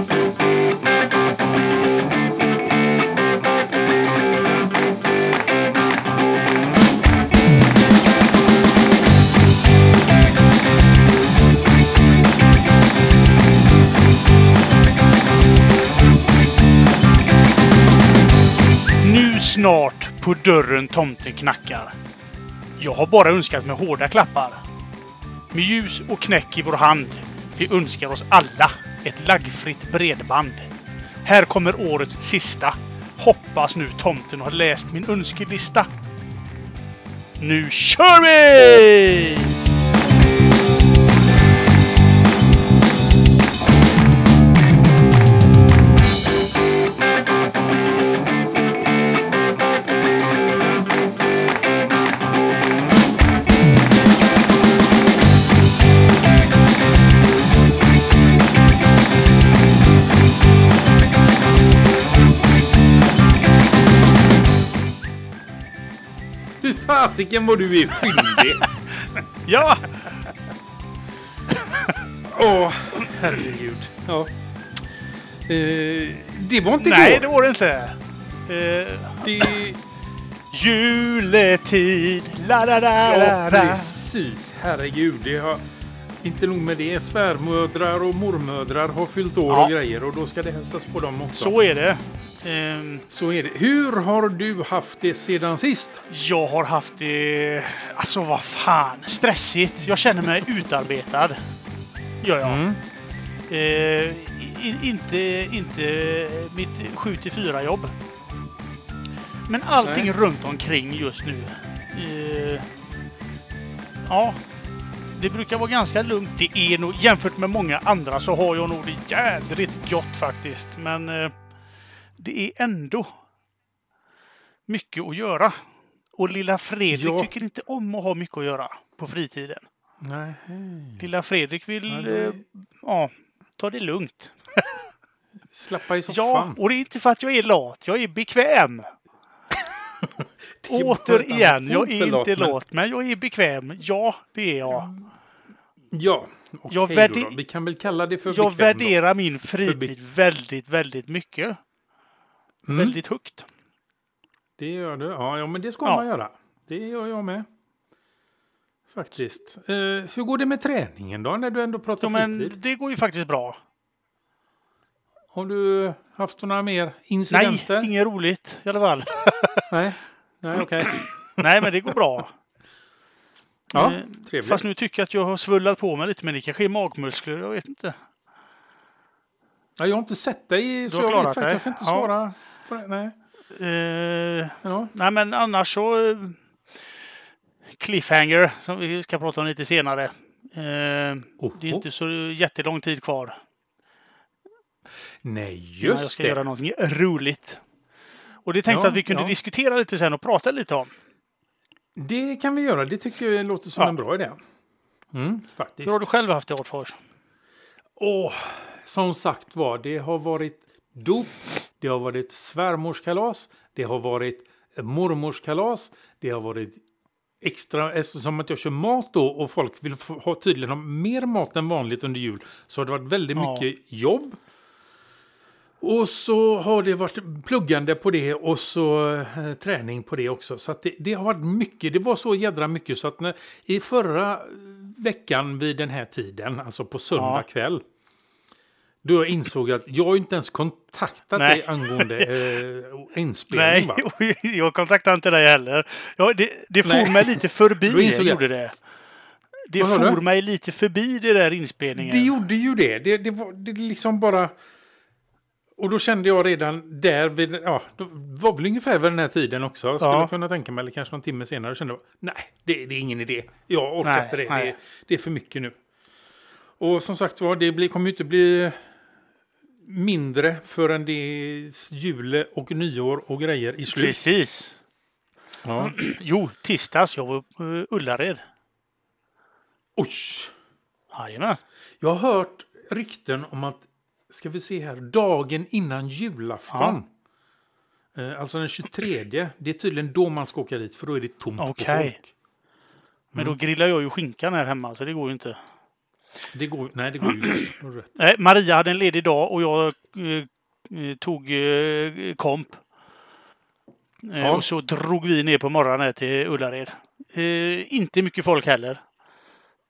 Nu snart på dörren tomten knackar. Jag har bara önskat mig hårda klappar. Med ljus och knäck i vår hand. Vi önskar oss alla ett laggfritt bredband. Här kommer årets sista. Hoppas nu tomten har läst min önskelista. Nu kör vi! Fasiken vad du är fyndig! Ja! Åh, herregud. Ja. Eh, det var inte Nej, igår. det var det inte. Eh, Det... juletid, la la la la Ja, la. precis. Herregud. Det har... Inte nog med det. Svärmödrar och mormödrar har fyllt år Ja. och grejer och då ska det hälsas på dem också. Så är det. Ehm, Så är det. Hur har du haft det sedan sist? Jag har haft det... Alltså vad fan. Stressigt. Jag känner mig utarbetad. Gör jag. Mm. Eh, i, inte, inte mitt 7 4 jobb. Men allting Nej. runt omkring just nu. Eh, ja. Det brukar vara ganska lugnt. Det är nog, jämfört med många andra så har jag nog det jädrigt gott faktiskt. Men eh, det är ändå mycket att göra. Och lilla Fredrik Ja. tycker inte om att ha mycket att göra på fritiden. Nej. Lilla Fredrik vill Ja, ja, ja, ta det lugnt. Slappa i Ja, soffan. och det är inte för att jag är lat. Jag är bekväm. Återigen, jag är inte lat, men jag är bekväm. Ja, det är jag. Ja, okej Jag då, då. Vi kan väl kalla det för Jag bekväm då. värderar min För fritid väldigt, väldigt mycket. Mm, Väldigt högt. Det gör du. Ja, ja, men det ska Ja. man göra. Det gör jag med. Faktiskt. Eh, hur går det med träningen då, när du ändå pratar Ja, men fritid? det går ju faktiskt bra. Har du haft några mer Nej, incidenter? inget roligt i alla fall. Nej, Nej okej. Nej, men det går bra. Ja, Eh, trevligt. Fast nu tycker jag att jag har svullat på mig lite, men det kanske är magmuskler, jag vet inte. Ja, jag har inte sett dig, så har jag vet faktiskt jag kan inte Ja. svara det. Nej. Eh, Ja. nej, men annars så... eh, Cliffhanger, som vi ska prata om lite senare. Eh, Oh, det är inte så jättelång tid kvar. Nej, just jag ska det. göra någonting roligt. Och det tänkte Ja, att vi kunde ja. diskutera lite sen och prata lite om. Det kan vi göra. Det tycker jag låter som Ja. en bra idé. Mm, faktiskt. Hur har du själv haft det, Artfors? Åh, som sagt var, det har varit dop, det har varit svärmorskalas, det har varit mormorskalas, det har varit extra, eftersom att jag kör mat då och folk vill ha tydligen ha mer mat än vanligt under jul så har det varit väldigt Ja. mycket jobb. Och så har det varit pluggande på det och så eh, träning på det också. Så det, det har varit mycket. Det var så jädra mycket så att när, i förra veckan vid den här tiden, alltså på söndag Ja. kväll, då jag insåg att jag inte ens kontaktat Nej. dig angående eh, inspelning. Nej, Va? jag kontaktade inte dig heller. Ja, det det for mig lite förbi, Då insåg jag. gjorde det. Det Vad for mig lite förbi det där inspelningen. Det gjorde ju det. Det, det var det liksom bara... Och då kände jag redan där, vid, ja, det var väl ungefär vid den här tiden också, skulle Ja. jag kunna tänka mig, eller kanske någon timme senare, kände jag, nej, det, det är ingen idé. Jag orkar Nej, inte det. det. Det är för mycket nu. Och som sagt var, det blir, kommer ju inte bli mindre förrän det är jul och nyår och grejer i slut. Precis. Ja. Jo, tisdags. Jag var på uh, Ullared. Oj! Jajamän. Jag har hört rykten om att, ska vi se här, dagen innan julafton. Eh, Alltså den 23. Det är tydligen då man ska åka dit för då är det tomt på Okej. folk. Men Mm. då grillar jag ju skinkan här hemma, så det går ju inte. Det går, nej, det går ju inte. Maria hade en ledig dag och jag eh, eh, tog eh, komp. Eh, Ja. Och så drog vi ner på morgonen till Ullared. Eh, inte mycket folk heller.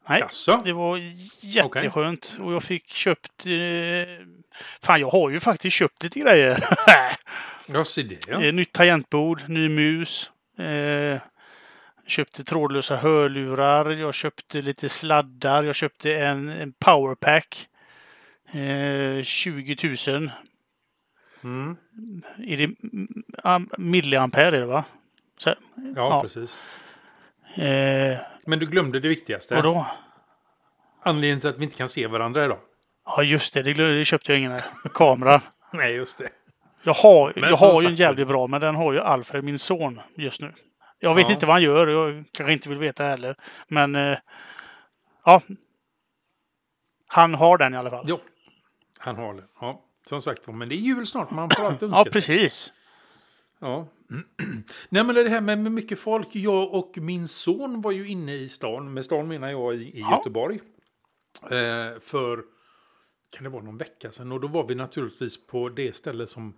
Nej, Jaså? det var jätteskönt. Och jag fick köpt... Eh, fan, jag har ju faktiskt köpt lite grejer. Ja, se det. Ja. Eh, Nytt tangentbord, ny mus. Eh, köpte trådlösa hörlurar. Jag köpte lite sladdar. Jag köpte en, en powerpack. Eh, 20 000. Mm. Är det am- milliampere är det va? Så, Ja, Ja. precis. eh, Men du glömde det viktigaste. vadå? Anledningen till att vi inte kan se varandra idag. Ja just det, det, glömde- det köpte jag ingen här. Kameran. Nej, just det. Jag har, Men jag har ju en jävligt bra, men den har ju Alfred, min son, just nu. Jag vet Ja. inte vad han gör, jag kanske inte vill veta heller. Men eh, ja. Han har den i alla fall. Jo, han har det. Ja, som sagt men det är jul snart. Man får alltid önska Ja, precis. Ja. Nej, men det här med, med mycket folk. Jag och min son var ju inne i stan. Med stan menar jag i, i Ja. Göteborg. Eh, för, kan det vara någon vecka sedan? Och då var vi naturligtvis på det ställe som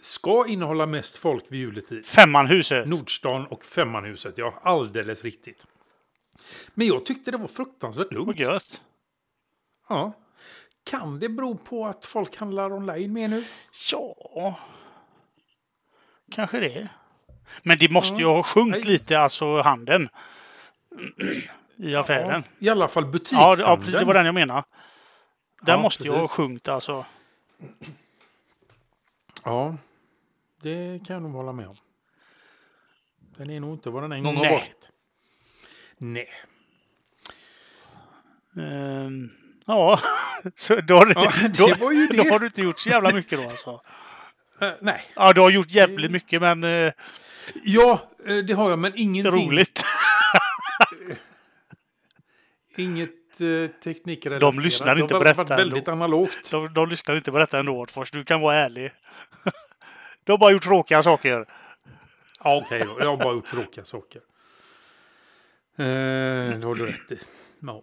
ska innehålla mest folk vid juletid. Femmanhuset. Nordstan och Femmanhuset, ja. Alldeles riktigt. Men jag tyckte det var fruktansvärt Vad lugnt. gött. Ja. Kan det bero på att folk handlar online mer nu? Ja, kanske det. Men det måste ju Ja. ha sjunkit lite, alltså handeln. I affären. Ja, I alla fall Ja, butikshandeln. det, ja, precis, det var den jag menade. Den Ja, måste ju ha precis. sjunkit alltså. Ja, det kan jag nog hålla med om. Den är nog inte vad den en gång har varit. Nej. Ehm, ja, så då, har Ja, det då, då har du inte gjort så jävla mycket då alltså. Eh, nej. Ja, du har gjort jävligt mycket, men eh, Ja, eh, det har jag, men ingenting. roligt. Inget teknikrelaterat. De lyssnar inte på varit- detta väldigt analogt. De, de lyssnar inte på detta ändå, Åtfors. Du kan vara ärlig. De har bara gjort tråkiga saker. Ja, okej då. Jag har bara gjort tråkiga saker. Eh, det har du rätt i. Ja.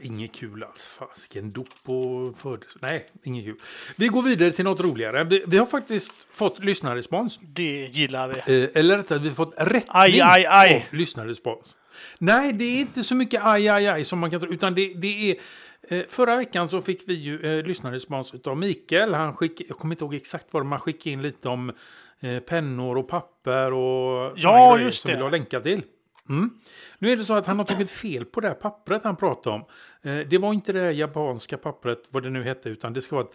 Inget kul alls. Fasiken, dop och födelse. Nej, inget kul. Vi går vidare till något roligare. Vi, vi har faktiskt fått lyssnarrespons. Det gillar vi. Eh, eller rättare, vi har fått rättning Aj, aj, aj. av lyssnarrespons. Nej, det är inte så mycket aj, aj, aj som man kan tro. Utan det, det är... Eh, förra veckan så fick vi ju eh, lyssnarrespons av Mikael. Han skick, jag kommer inte ihåg exakt vad man skickade in lite om eh, pennor och papper och Ja, just som det. vill ha länkar till. Mm. Nu är det så att han har tagit fel på det här pappret han pratade om. Eh, det var inte det japanska pappret, vad det nu hette, utan det ska vara ett,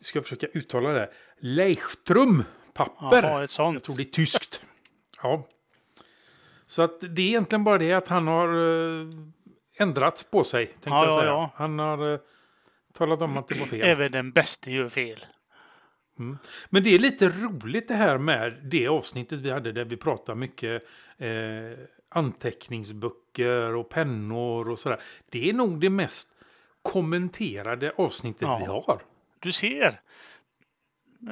ska jag försöka uttala det, Leichtrum-papper. Jaha, ett sånt. Jag tror det är tyskt. Ja. Så att det är egentligen bara det att han har eh, ändrat på sig, tänkte Ja, jag ja, säga. ja. Han har eh, talat om att det var fel. Även den bästa gör fel. Men det är lite roligt det här med det avsnittet vi hade där vi pratade mycket eh, anteckningsböcker och pennor och sådär. Det är nog det mest kommenterade avsnittet Ja. vi har. Du ser.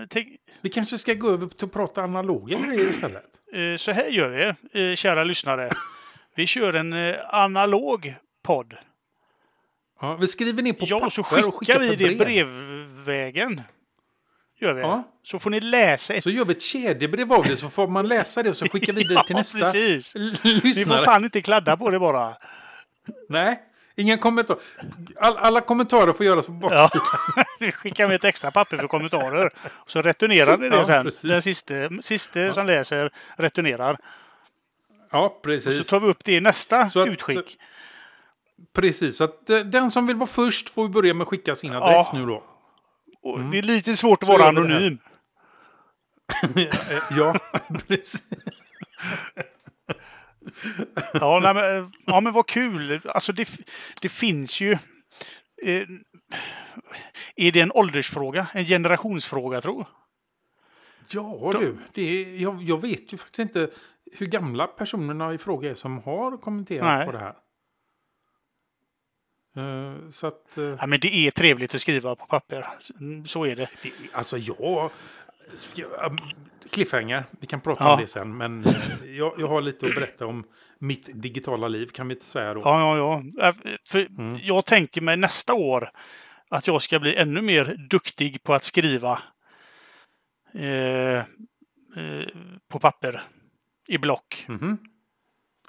Tänk, Vi kanske ska gå över till att prata analoga grejer istället. Eh, så här gör vi, eh, kära lyssnare. Vi kör en eh, analog podd. Ja, vi skriver ner på Ja, papper och så och skickar skickar vi det brev. brevvägen. Gör vi. Ja. Så får ni läsa ett Så gör vi ett kedjebrev av det så får man läsa det och så skickar vi det till Ja, nästa precis. Ni får lyssnare. fan inte kladda på det bara. Nej, inga kommentarer. All, alla kommentarer får göras på Ja. baksidan. Vi skickar med ett extra papper för kommentarer. Så returnerar ni det Ja, sen. precis. Den sista, sista som läser returnerar. Ja, Så precis. tar vi upp det i nästa Så att- utskick. Precis, så att eh, den som vill vara först får börja med att skicka sin Ja. adress nu då. Och Det är lite svårt att Så vara vi anonym. Ja, precis. Ja, nej, men, eh, ja, men vad kul. Alltså det, det finns ju... Eh, är det en åldersfråga? En generationsfråga, tror jag? Ja du, det är, jag, jag vet ju faktiskt inte hur gamla personerna i fråga är som har kommenterat Nej. på det här. Eh, så att... eh, Ja, men det är trevligt att skriva på papper. Så är det. det, alltså jag... Ska, um, cliffhanger, vi kan prata Ja. om det sen. Men jag, jag har lite att berätta om mitt digitala liv, kan vi inte säga då. Ja, ja, ja. Äh, För Mm. Jag tänker mig nästa år att jag ska bli ännu mer duktig på att skriva eh, eh, på papper i block. Mhm.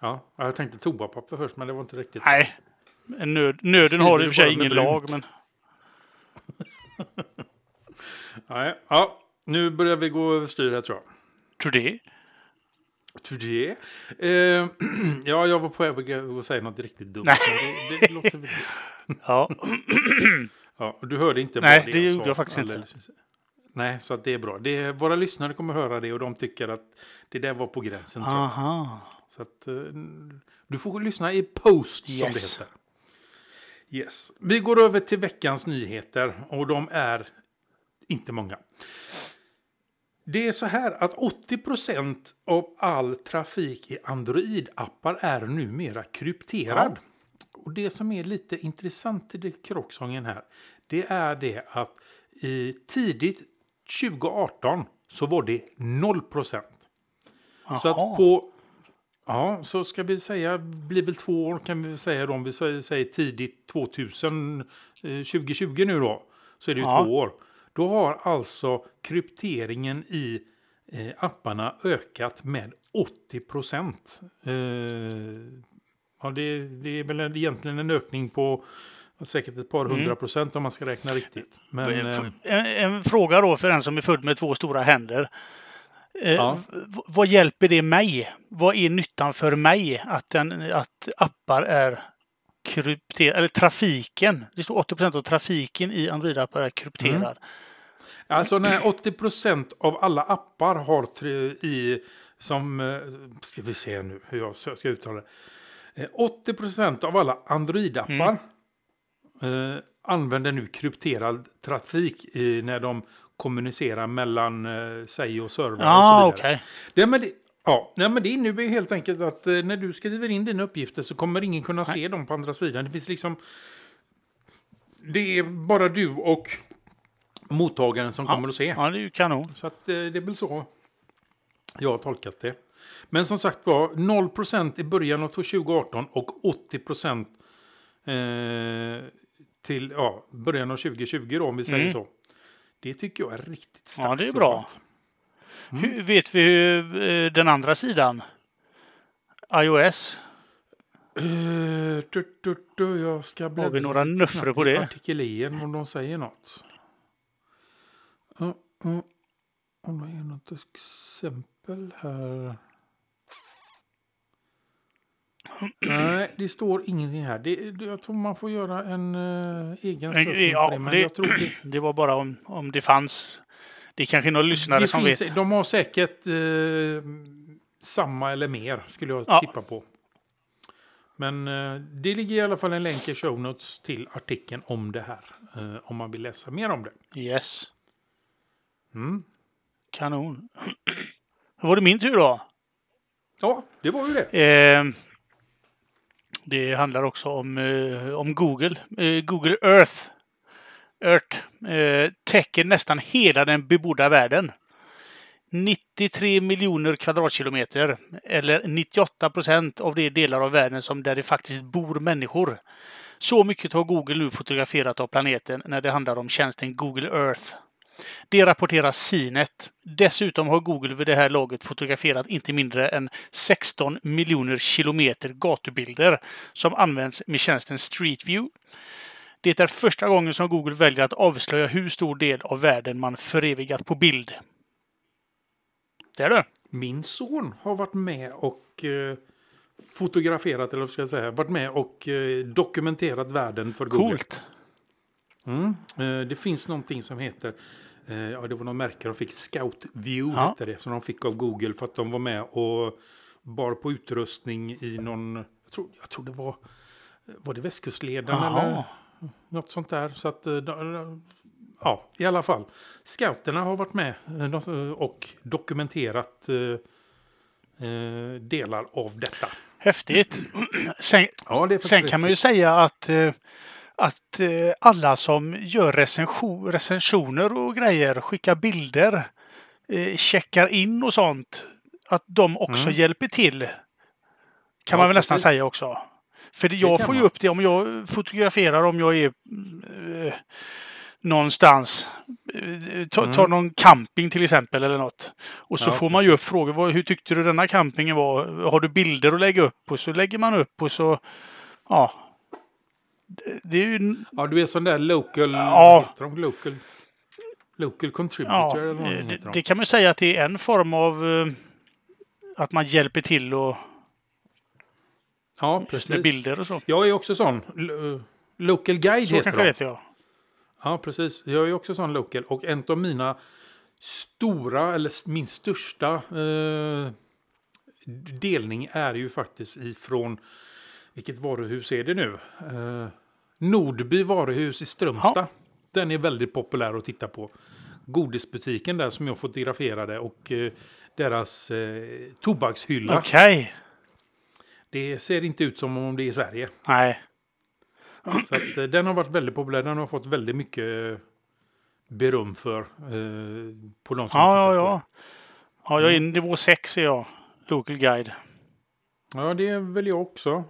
Ja, jag tänkte toapapper först, men det var inte riktigt. Nej, nöd, nöden Skriver har i du och för sig ingen lag. Men... Nej. Ja, nu börjar vi gå överstyr här tror jag. Tror det? Tror det? Eh, ja, jag var på väg att säga något riktigt dumt. Nej. Det, det låter väl... Ja. Ja, du hörde inte Nej, vad det jag gjorde sa jag faktiskt inte. alldeles- Nej, så att det är bra. Det, våra lyssnare kommer höra det och de tycker att det där var på gränsen. Aha. Så att, eh, du får lyssna i post Yes. som det heter. Yes. Vi går över till veckans nyheter och de är inte många. Det är så här att 80% av all trafik i Android-appar är numera krypterad. Och det som är lite intressant i det krocksången här, det är det att i tidigt 2018 så var det 0% Så att på... Ja, så ska vi säga, blir väl två år kan vi säga då, om vi säger, säger tidigt 2000, eh, 2020 nu då, så är det ju Ja. två år. Då har alltså krypteringen i eh, apparna ökat med 80 procent. Eh, ja, det, det är väl egentligen en ökning på säkert ett par hundra Mm. procent om man ska räkna riktigt. Men, eh, En, en fråga då för den som är född med två stora händer. Eh, Ja. vad hjälper det mig? Vad är nyttan för mig att, den, att appar är krypterade? Eller trafiken. Det står 80% av trafiken i Android-appar är krypterad. Mm. Alltså när 80% av alla appar har tre- i som, eh, ska vi se nu hur jag ska uttala det. Eh, 80% av alla Android-appar eh, använder nu krypterad trafik i, när de kommunicerar mellan eh, sig och servrar Ja, och så vidare. okej. Det, men det, ja, nej, men det innebär helt enkelt att eh, när du skriver in dina uppgifter så kommer ingen kunna se dem på andra sidan. Det finns liksom... Det är bara du och mottagaren som kommer att se. Ja, det är ju kanon. Så att, eh, det är väl så jag har tolkat det. Men som sagt var, 0% i början av 2018 och 80% eh, till ja, början av 2020 då, om vi säger Mm. så. Det tycker jag är riktigt starkt. Ja, det är bra. jobbat. Hur, vet vi hur eh, den andra sidan? iOS? Eh, du, du, du, jag ska bläddra vi några nuffror på det? Artikel E om de säger något. Uh, uh, om det är något exempel här. Nej, det står ingenting här. Det, jag tror man får göra en uh, egen sökning ja, på det. Men det- jag tror det, Det var bara om, om det fanns. Det är kanske några lyssnare det som finns, vet. De har säkert eh, samma eller mer, skulle jag Ja. tippa på. Men eh, det ligger i alla fall en länk i show notes till artikeln om det här. eh, om man vill läsa mer om det. Yes. Mm. Kanon. Då var det min tur då. Ja, det var ju det. Eh, det handlar också om, eh, om Google. Eh, Google Earth. Earth eh, täcker nästan hela den bebodda världen. 93 miljoner kvadratkilometer, eller 98 procent av de delar av världen som där det faktiskt bor människor. Så mycket har Google nu fotograferat av planeten när det handlar om tjänsten Google Earth. Det rapporterar CNET. Dessutom har Google vid det här laget fotograferat inte mindre än 16 miljoner kilometer gatubilder som används med tjänsten Street View. Det är första gången som Google väljer att avslöja hur stor del av världen man förevigat på bild. Det är det. Min son har varit med och eh, fotograferat, eller vad ska jag säga, varit med och eh, dokumenterat världen för Google. Coolt. Mm. Eh, det finns någonting som heter, eh, ja det var någon märke de fick, Scout View Ja. hette det, som de fick av Google för att de var med och bar på utrustning i någon, jag tror, jag tror det var, var det Västkustleden Jaha. eller något sånt där. Så att, eh, ja, i alla fall. Scouterna har varit med eh, och dokumenterat eh, delar av detta. Häftigt. Sen, Ja, sen kan man ju säga att, att alla som gör recension, recensioner och grejer, skickar bilder checkar in och sånt, att de också Mm. hjälper till. Kan Ja, man väl nästan precis. säga också. För det, jag kan får ju upp det om jag fotograferar om jag är eh, någonstans. Eh, Ta, Mm. någon camping till exempel eller något. Och så Ja, får man ju upp frågor. Vad, hur tyckte du denna campingen var? Har du bilder att lägga upp? Och så lägger man upp och så... Ja. Det, det är ju... Ja, du är sån där local... Ja. de? Local, local contributor Ja, eller vad de det, det kan man säga att det är en form av eh, att man hjälper till och Ja, precis. med bilder och så. Jag är också sån. Lo- Local guide Så heter kanske det de. heter jag. Ja, precis. Jag är också sån local. Och en av mina stora, eller min största eh, delning är ju faktiskt ifrån, vilket varuhus är det nu? Eh, Nordby varuhus i Strömstad. Ja. Den är väldigt populär att titta på. Godisbutiken där som jag fotograferade och eh, deras eh, tobakshylla. Okej. Det ser inte ut som om det är i Sverige. Nej. Så att, eh, den har varit väldigt populär. Den har fått väldigt mycket eh, beröm för eh, på de som Ja, ja, ja. Ja, jag är i nivå 6 är jag. Local guide. Ja, det är väl jag också.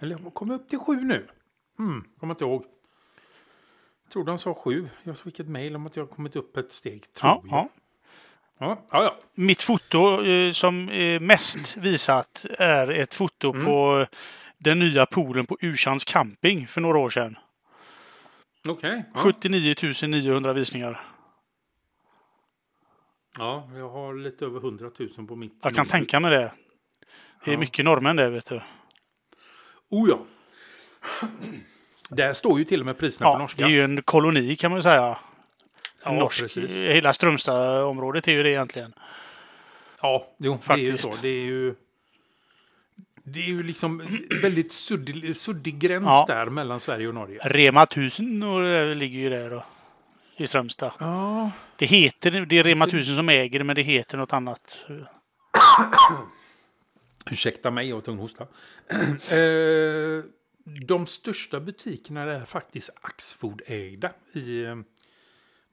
Eller jag kom upp till sju nu. Mm, kommer inte ihåg. Jag tror de sa sju. Jag fick ett mejl om att jag kommit upp ett steg. Tror Ja, jag. ja. Ja, ja. Mitt foto eh, som är mest visat är ett foto Mm. på den nya poolen på Ursands camping för några år sedan. Okej. Ja. 79 900 visningar. ja, jag har lite över 100 000 på mitt. Jag kan tänka mig det. Det är Ja. mycket norrmän där, vet du. Oh ja. Där står ju till och med priserna på Ja, norska. det är ju en koloni kan man ju säga. Ja, Norsk, precis. hela Strömstadområdet är ju det egentligen. Ja, jo, det är ju Faktiskt. så. Det är ju, det är ju liksom väldigt suddig, suddig gräns Ja. där mellan Sverige och Norge. Rema 1000 och det ligger ju där då. I Strömstad. Ja, Det heter, det är Rema 1000 som äger det, men det heter något annat. ursäkta mig, jag har tung hosta. Eh, De största butikerna är faktiskt Axfood-ägda i, eh,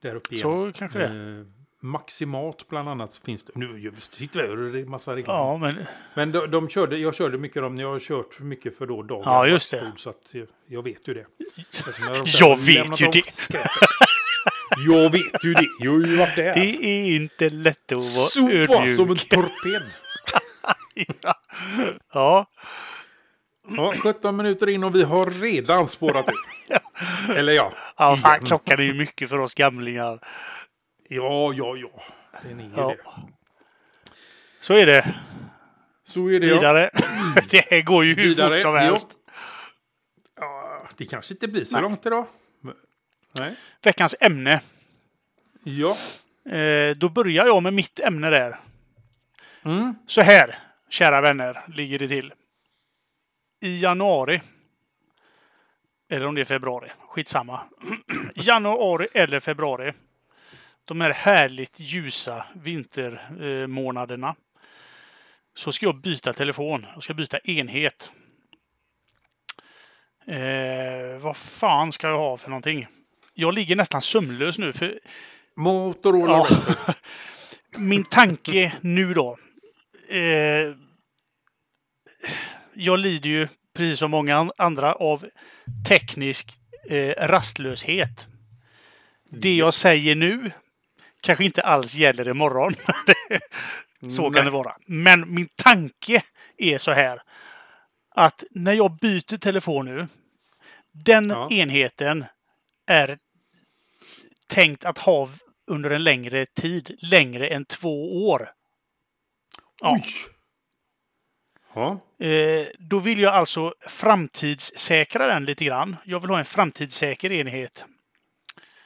där uppe igen. Så kanske det Eh, Maximat bland annat finns det. Nu sitter vi och det är massa reklam. Ja, men Men de, de körde, jag körde mycket när jag har kört mycket för då dagen. Ja, just det. Så att jag, jag vet ju det. Har Jag vet ju det. Jag vet ju det. Jag har ju varit där. det är inte lätt att vara Sopa som en ödmjuk. torped. Ja, Ja, 17 minuter in och vi har redan spårat ur. Eller ja. ja fan, klockan är ju mycket för oss gamlingar. Ja, ja, ja. Den är Ja. det. Så är det. Så är det ja. Vidare. Det här går ju hur Vidare, fort som helst. ja. Det kanske inte blir så Nej. långt idag. Nej. Veckans ämne. Ja. Eh, då börjar jag med mitt ämne där. Mm. Så här, kära vänner, ligger det till. I januari. Eller om det är februari. Skitsamma. januari eller februari. De här härligt ljusa vintermånaderna. Så ska jag byta telefon. Jag ska byta enhet. Eh, vad fan ska jag ha för någonting? Jag ligger nästan sömnlös nu. För Motorola. Ja. Min tanke nu då. Eh, jag lider ju, precis som många an- andra, av teknisk eh, rastlöshet. Det jag säger nu kanske inte alls gäller imorgon. så kan Nej. det vara. Men min tanke är så här. Att när jag byter telefon nu. Den Ja. enheten är tänkt att ha under en längre tid. Längre än två år. Ja. Oj! Ja. Eh, då vill jag alltså framtidssäkra den lite grann. Jag vill ha en framtidssäker enhet.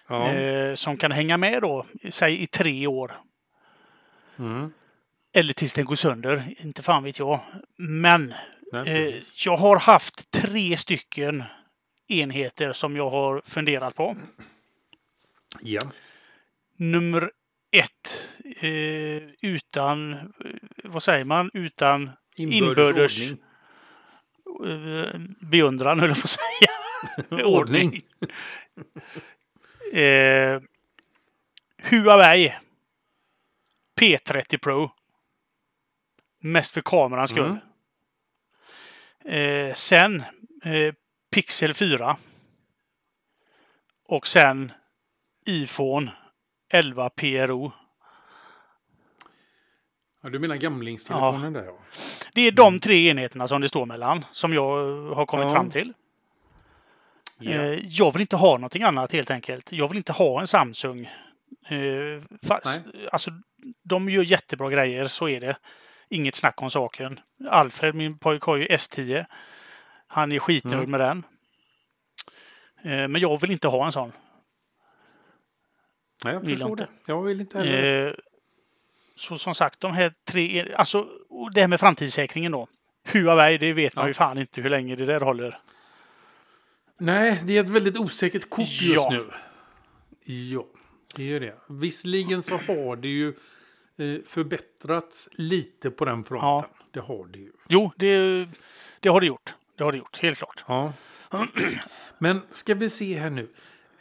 ja. Eh, som kan hänga med då, säg i tre år. Mm. Eller tills den går sönder. Inte fan vet jag. Men Nej, eh, jag har haft tre stycken enheter som jag har funderat på. Ja. Nummer ett. Utan, vad säger man, utan Inbördes. ordning. eh, beundran, höll jag på att säga. Ordning. Eh, Huawei. P30 Pro. Mest för kamerans skull. Mm. Eh, sen eh, Pixel 4. Och sen iPhone 11 PRO. Ja, du menar gamlingstelefonen där ja. Det är de tre enheterna som det står mellan, som jag har kommit Ja. fram till. ja. Eh, jag vill inte ha någonting annat helt enkelt. Jag vill inte ha en Samsung. Eh, fast, alltså, de gör jättebra grejer, så är det. Inget snack om saken. Alfred, min pojk, har ju S10. Han är skitnöjd Mm. med den. Eh, men jag vill inte ha en sån. Nej, jag vill förstår jag det. Jag vill inte heller. Så som sagt, de här tre... Alltså, det här med framtidssäkringen då. Huawei, det vet man ju fan inte hur länge det där håller. Nej, det är ett väldigt osäkert kort just Ja. nu. Ja, det är det. Visserligen så har det ju eh, förbättrats lite på den fronten. Ja. Det har det ju. Jo, det, det har det gjort. Det har det gjort, helt klart. Ja. Men ska vi se här nu.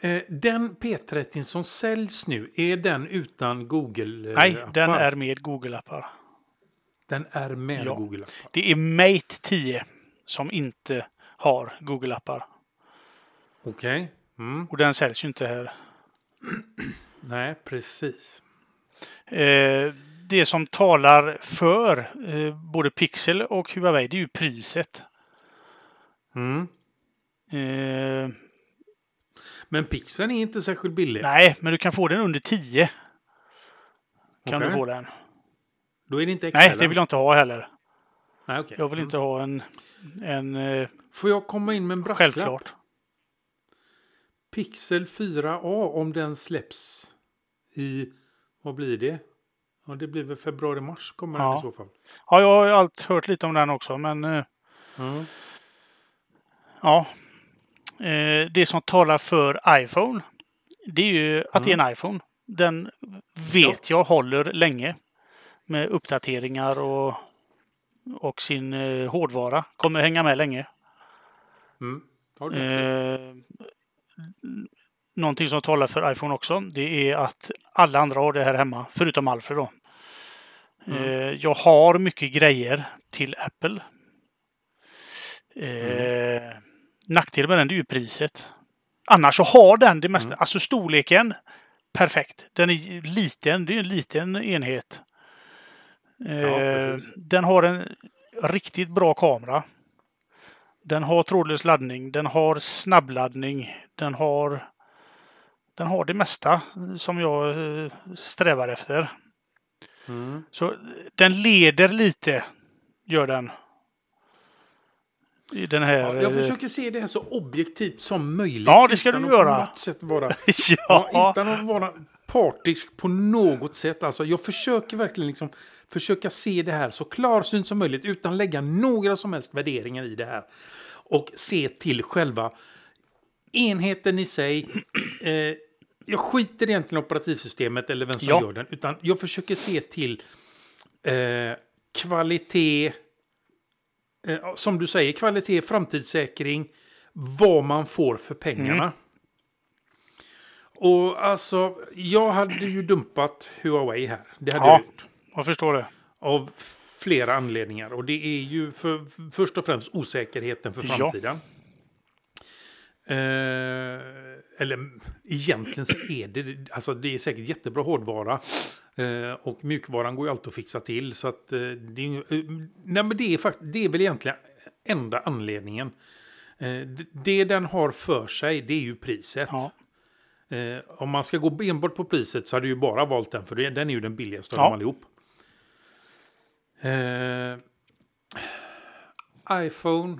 Eh, Den P30 som säljs nu, är den utan Google? eh, Nej, den är med Google-appar. Den är med Ja. Google-appar. Det är Mate 10 som inte har Google-appar. Okej. Mm. Och den säljs ju inte här. Nej, precis. Eh, det som talar för eh, både Pixel och Huawei, det är ju priset. Mm. Eh, Men Pixeln är inte särskilt billig. nej, men du kan få den under 10. Kan Okej. du få den. Då är det inte Nej, XL. det vill jag inte ha heller. Nej, okej. Jag vill inte ha en, en eh, Får jag komma in med en brasklapp? självklart. Pixel 4a om den släpps i, vad blir det? Ja, det blir väl februari-mars kommer den Ja. i så fall. Ja, jag har ju allt hört lite om den också, men Mm. ja. Eh, det som talar för iPhone, det är ju att det är en iPhone. Den vet jag håller länge med uppdateringar och, och sin eh, hårdvara. Kommer hänga med länge. Mm. Eh, någonting som talar för iPhone också, det är att alla andra har det här hemma, förutom Alfred då. Mm. Eh, jag har mycket grejer till Apple. Eh, Nackdelen med den är ju priset. Annars så har den det mesta, Mm. alltså storleken, perfekt. Den är liten, det är en liten enhet. Eh, precis. den har en riktigt bra kamera. Den har trådlös laddning, den har snabbladdning, den har den har det mesta som jag eh, strävar efter. Mm. Så den leder lite, gör den. I den här... Ja, jag eh, försöker se det här så objektivt som möjligt. Ja, det ska utan du att göra. På något sätt vara, ja, ja, utan att vara partisk på något sätt. Alltså, jag försöker verkligen liksom försöka se det här så klarsynt som möjligt utan lägga några som helst värderingar i det här. Och se till själva enheten i sig. Eh, jag skiter egentligen i operativsystemet eller vem som Ja. gör den. Utan jag försöker se till eh, kvalitet. Eh, som du säger, kvalitet, framtidssäkring. Vad man får för pengarna. Och alltså, jag hade ju dumpat Huawei här. Det hade Ja. jag gjort. jag förstår det. Av flera anledningar. Och det är ju för, först och främst osäkerheten för Ja. framtiden. Eh, eller egentligen så är det, alltså det är säkert jättebra hårdvara. Eh, och mjukvaran går ju alltid att fixa till. Så att eh, det, är, eh, nej men det, är fakt- det är väl egentligen enda anledningen. Eh, det, det den har för sig det är ju priset. Ja. Eh, om man ska gå enbart på priset så hade jag ju bara valt den för den är ju den billigaste av Ja. dem allihop. Eh, iPhone.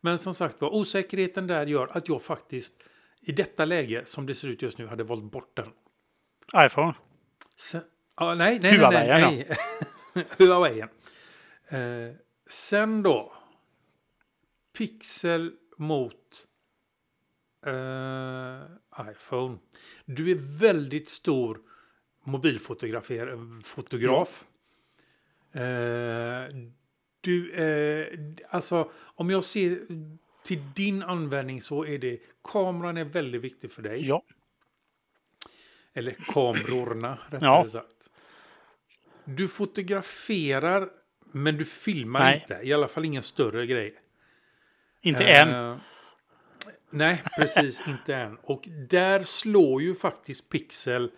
Men som sagt var, osäkerheten där gör att jag faktiskt i detta läge som det ser ut just nu hade valt bort den. iPhone. Sen, ja, nej, nej, nej, Huawei, nej, nej. Huawei. Eh, sen då. Pixel mot eh, iPhone. Du är väldigt stor mobilfotografer, fotograf. Eh, du, eh, alltså om jag ser till din användning så är det kameran är väldigt viktig för dig. Ja. Eller kamerorna, rättare Ja. sagt. Du fotograferar, men du filmar Nej. inte. I alla fall ingen större grej. Inte Eh, än. Nej, precis inte än. Och där slår ju faktiskt Pixel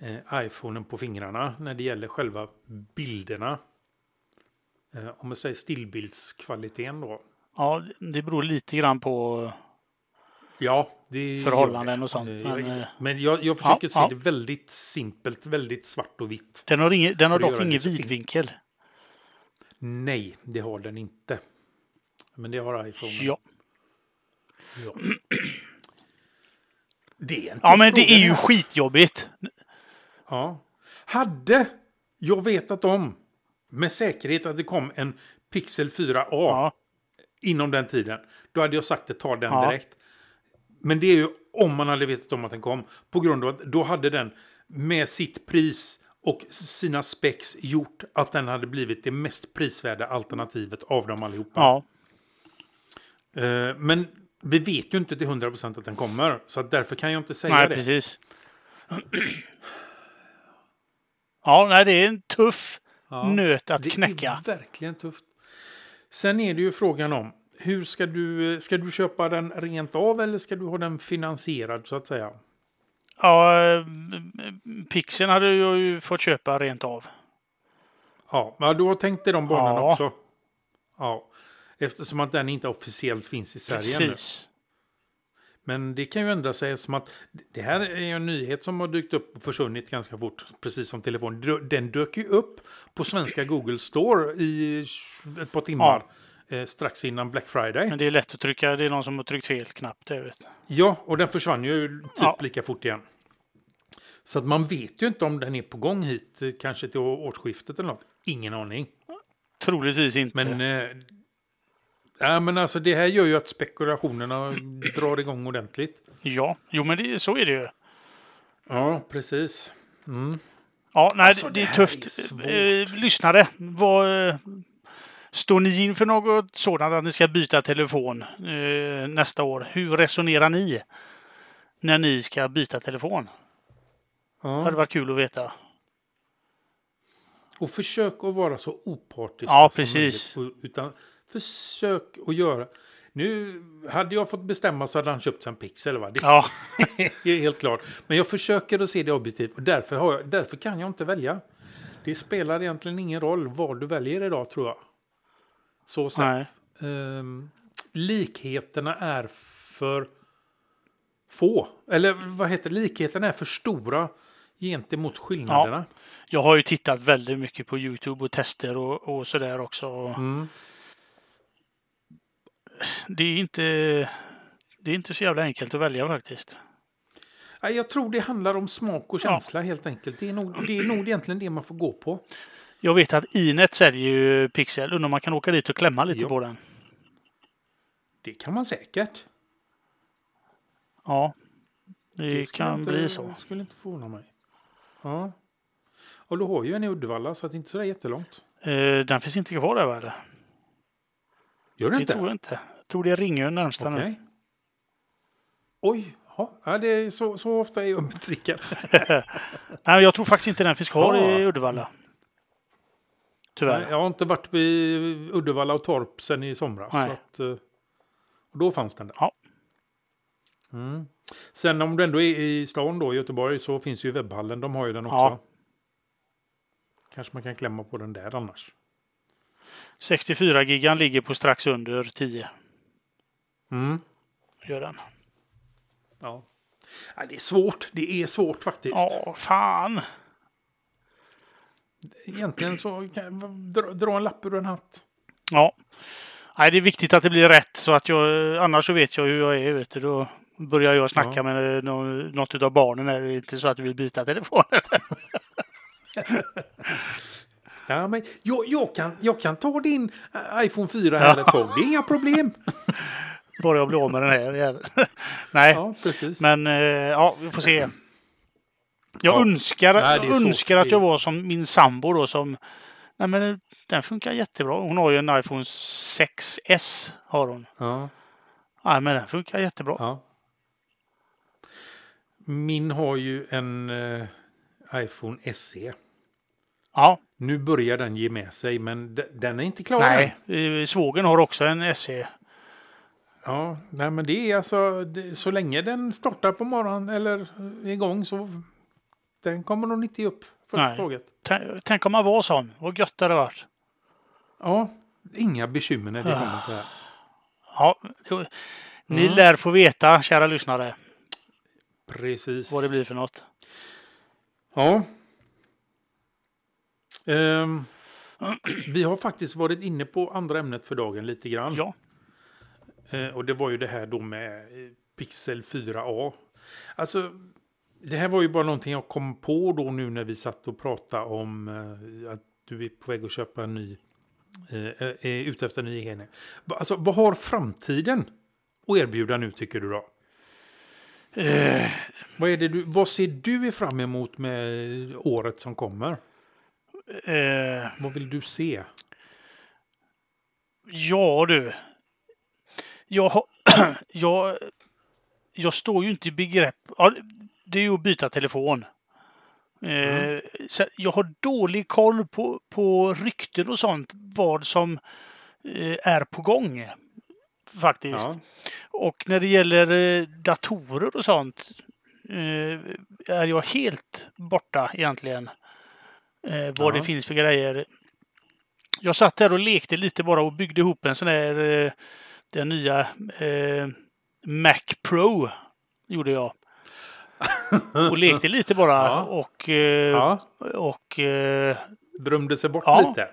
eh, iPhonen på fingrarna när det gäller själva bilderna. Eh, om man säger stillbildskvaliteten då. Ja, det beror lite grann på... Ja, det Förhållanden och sånt, Eh, men, jag, eh, men jag, jag försöker ja, se ja. det väldigt simpelt, väldigt svart och vitt. Den har, ingen, den har dock ingen vidvinkel. Nej, det har den inte. Men det har iPhone. Ja. Ja. Det är ja, men det är ju här. skitjobbigt. Ja. Hade jag vetat om med säkerhet att det kom en Pixel 4a Ja, inom den tiden, då hade jag sagt det, ta den Ja. direkt. Men det är ju om man hade vetat om att den kom. På grund av att då hade den med sitt pris och sina specs gjort att den hade blivit det mest prisvärda alternativet av dem allihopa. ja. Eh, Men vi vet ju inte till 100% att den kommer. Så att därför kan jag inte säga Nej, det. precis. Ja, nej, det är en tuff Ja. nöt att Det knäcka. är verkligen tufft. Sen är det ju frågan om hur ska du, ska du köpa den rent av eller ska du ha den finansierad så att säga? Ja, eh, Pixeln hade jag ju fått köpa rent av. Ja, men du har tänkt i de banorna Ja. också? Ja, eftersom att den inte officiellt finns i Sverige. Precis. Men det kan ju ändra sig som att det här är en nyhet som har dykt upp och försvunnit ganska fort, precis som telefon. Den dök ju upp på svenska Google Store i ett par timmar eh, strax innan Black Friday. Men det är lätt att trycka. Det är någon som har tryckt fel knapp. Det vet. Ja, och den försvann ju typ Ja. lika fort igen. Så att man vet ju inte om den är på gång hit, eh, kanske till årsskiftet eller något. Ingen aning. Troligtvis inte. Men, eh, ja, men alltså det här gör ju att spekulationerna drar igång ordentligt. Ja, jo men det, så är det ju. Ja, precis. Mm. Ja, nej, Alltså, det, det är tufft. är. Eh, lyssnare, vad, eh, står ni in för något sådant att ni ska byta telefon eh, nästa år? Hur resonerar ni när ni ska byta telefon? Det hade Ja. varit kul att veta. Och försök att vara så opartisk Ja, som precis. möjligt, Utan försök att göra... Nu hade jag fått bestämma så hade han köpt sig en Pixel. Va? Det Ja, är helt klart. Men jag försöker att se det objektivt och därför, har jag, därför kan jag inte välja. Det spelar egentligen ingen roll vad du väljer idag tror jag. Så nej. sett. Ehm, likheterna är för få. Eller vad heter det? Likheterna är för stora gentemot skillnaderna. Jag har ju tittat väldigt mycket på Youtube och tester och, och sådär också. Mm. Det är inte det är inte så jävla enkelt att välja faktiskt. Jag tror det handlar om smak och känsla helt enkelt. Det är, nog, det är nog egentligen det man får gå på. Jag vet att Inet säljer ju Pixel. Undrar om man kan åka dit och klämma lite Jo. på den. Det kan man säkert. Ja, det, skulle kan inte, bli så. skulle inte förvåna mig. Ja. Och du har ju en i Uddevalla så att det inte är så där jättelångt. Eh, den finns inte kvar där va? Gör det Det inte? tror jag inte. Jag tror det är Ringön närmsta Okej. nu. Oj, ja, det är så, så ofta är jag besviken. Nej, jag tror faktiskt inte den finns kvar Ja. i Uddevalla. Tyvärr. Jag har inte varit i Uddevalla och Torp sedan i somras. Nej. Att, eh, och då fanns den där. Ja. Mm. Sen om du ändå är i stan då, i Göteborg, så finns ju webbhallen. De har ju den också. Ja. Kanske man kan klämma på den där annars. 64 gigan ligger på strax under 10. Mm. Gör den. Ja. Ja, det är svårt. Det är svårt faktiskt. Ja, fan. Egentligen så kan jag dra, dra en lapp ur en hatt. Ja. Nej, det är viktigt att det blir rätt så att jag, annars så vet jag hur jag är. Vet du, då börjar jag snacka Ja. med nå- något av barnen. Är det inte så att du vill byta telefon? Ja, men jag, jag, kan, jag kan ta din eh, iPhone 4 här ett tag. Det är inga problem. Bara jag blir av med den här. Nej, Ja, men eh, ja, vi får se. Jag Ja. önskar, Nej, önskar att jag var som min sambo då som... Nej men eh, den funkar jättebra. Hon har ju en iPhone 6S. Har hon. Ja, Nej men den funkar jättebra. ja. Min har ju en eh, iPhone SE. Ja, Nu börjar den ge med sig, men de- den är inte klar nej. Eh, Svågen har också en. SE. Ja, nej, men det är alltså, det, så länge den startar på morgonen eller är igång så den kommer nog inte ge upp första Nej. tåget. Tänk- Tänk om man var sån. Vad gött det hade varit. Ja, inga bekymmer när det Ah. kommer till det här. Ja, det- ni Mm. lär få veta, kära lyssnare, Precis. vad det blir för något. Ja. Ehm, vi har faktiskt varit inne på andra ämnet för dagen lite grann. Ja, Eh, och det var ju det här då med eh, Pixel 4a. Alltså, det här var ju bara någonting jag kom på då nu när vi satt och pratade om eh, att du är på väg att köpa en ny, eh, är ute efter en ny enhet. Alltså, vad har framtiden att erbjuda nu tycker du då? eh, Vad, är det du, vad ser du fram emot med året som kommer? Eh, Vad vill du se? ja du. Jag, har, jag, jag står ju inte i begrepp... Ja, det är ju att byta telefon. Eh, Mm. jag har dålig koll på, på rykten och sånt, vad som eh, är på gång. Faktiskt. Ja. Och när det gäller eh, datorer och sånt är jag helt borta egentligen. Eh, vad Ja. det finns för grejer. Jag satt där och lekte lite bara och byggde ihop en sån här eh, den nya eh, Mac Pro. Gjorde jag. Och lekte lite bara Ja. och, eh, ja. och eh, Drömde sig bort lite.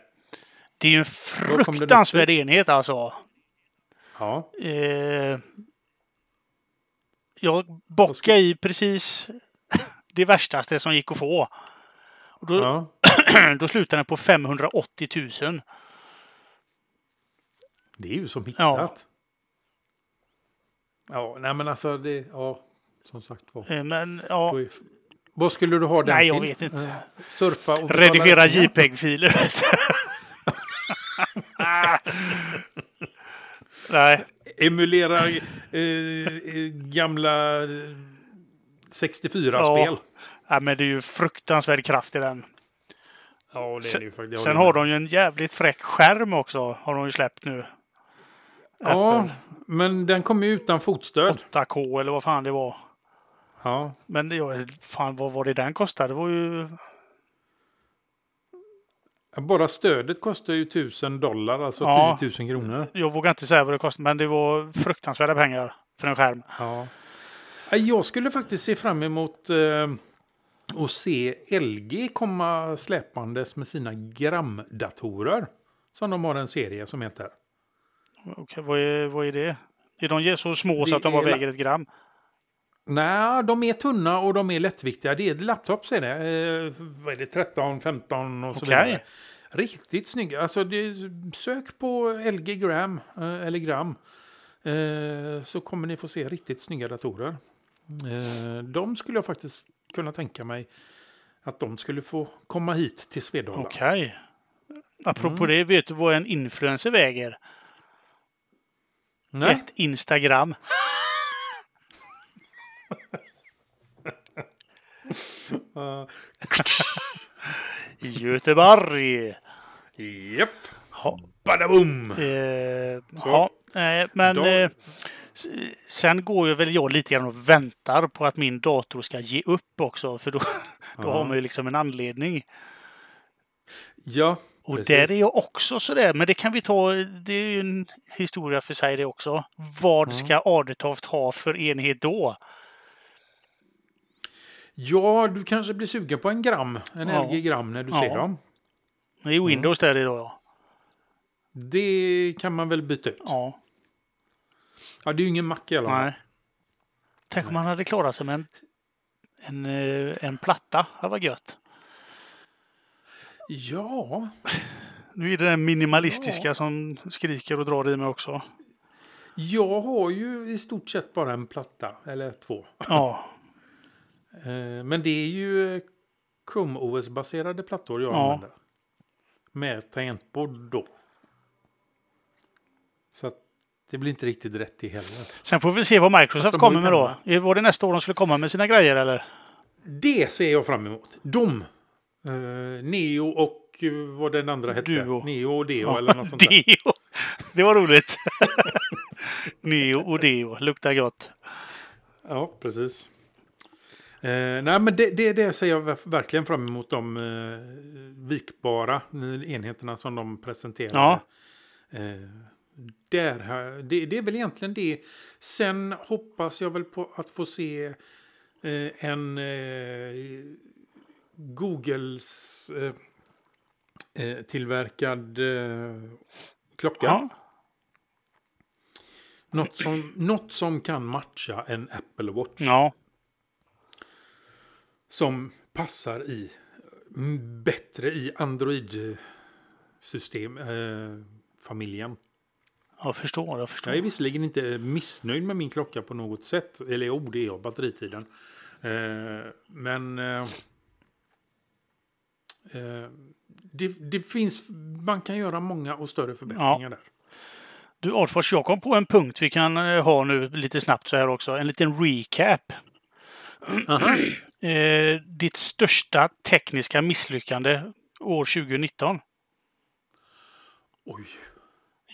det är ju en fruktansvärd enhet alltså. Ja. Eh, jag bockade i precis det värstaste som gick att få. Och då, ja. då slutade den på 580 000. Det är ju som hittat. Ja, nej men alltså det, ja, som sagt var. Eh, Men ja. Vad skulle du ha den Nej, jag till? vet inte. Eh, Surfa och redigera? JPEG-filer. Nej, Emulera eh, eh, gamla eh, 64-spel. ja, men det är ju fruktansvärd kraft i den. Ja, det är det ju faktiskt. Jag Sen har de ju en jävligt fräck skärm också. Har de ju släppt nu. Ja, Apple. men den kommer ju utan fotstöd. 8K eller vad fan det var. Ja, Men det, ja, fan vad var det den kostade? Det var ju... bara stödet kostar ju 1000 dollar, alltså Ja. 10 000 kronor. Jag vågar inte säga vad det kostade, men det var fruktansvärda pengar för en skärm. Ja. Ja, Jag skulle faktiskt se fram emot eh, att se LG komma släpandes med sina gramdatorer. Som de har en serie som heter. Okej, vad, är, vad är det? Är de så små så Det att de bara väger ett gram? Nej, de är tunna och de är lättviktiga. Det är laptops är det. Eh, vad är det? 13, 15 och så Okej. vidare. Riktigt snygga. Alltså, det, sök på LG Gram, eh, eller Gram. Eh, så kommer ni få se riktigt snygga datorer. Eh, de skulle jag faktiskt kunna tänka mig att de skulle få komma hit till Svedala. Okej. Apropå Mm. det, vet du vad en influencer väger? Nej? Ett Instagram. Uh, Göteborg. Japp. Ja, Badaboom! eh, ja, eh, men Då- eh, sen går ju väl jag lite grann och väntar på att min dator ska ge upp också. För då, då Ja. har man ju liksom en anledning. Ja, Och Precis. där är jag också sådär, men det kan vi ta, det är ju en historia för sig det också. Vad Ja. ska Adetoft ha för enhet då? ja, du kanske blir sugen på en gram, en Ja. LG Gram när du Ja. ser dem. Det är Windows där idag ja. Det kan man väl byta ut. ja. Ja, det är ju ingen Mac i alla fall. Nej. Tänk om man hade klarat sig med en, en, eh, en platta. Det var gött. Ja, Nu är det den minimalistiska Ja. som skriker och drar i mig också. jag har ju i stort sett bara en platta, eller två. Ja, Eh, Men det är ju Chrome OS-baserade plattor jag Ja. använder. Med tangentbord då. Det blir inte riktigt rätt i heller. sen får vi se vad Microsoft kommer med då. Var det nästa år de skulle komma med sina grejer eller? Det ser jag fram emot. De Eh, Neo och eh, vad den andra hette. Duo. Neo och Deo eller något sånt där. Deo. Det var roligt. Neo och Deo. Luktar gott. Ja, precis. Eh, nej, men det, det, det ser jag ver- verkligen fram emot de eh, vikbara eh, enheterna som de presenterade. Ja. Eh, där, har- det, det är väl egentligen det. Sen hoppas jag väl på att få se eh, en eh, Googles eh, eh, tillverkad eh, klocka. Ja. Något, som, något som kan matcha en Apple Watch. ja. som passar i mm, bättre i Android-system, eh, familjen. Jag förstår. Jag förstår. Jag är visserligen inte missnöjd med min klocka på något sätt. Eller jo, det är jag, batteritiden. Eh, men eh, eh, det, det finns, man kan göra många och större förbättringar där. Du Adfors, jag kom på en punkt vi kan eh, ha nu lite snabbt så här också. En liten recap. Eh, ditt största tekniska misslyckande år 2019. Oj.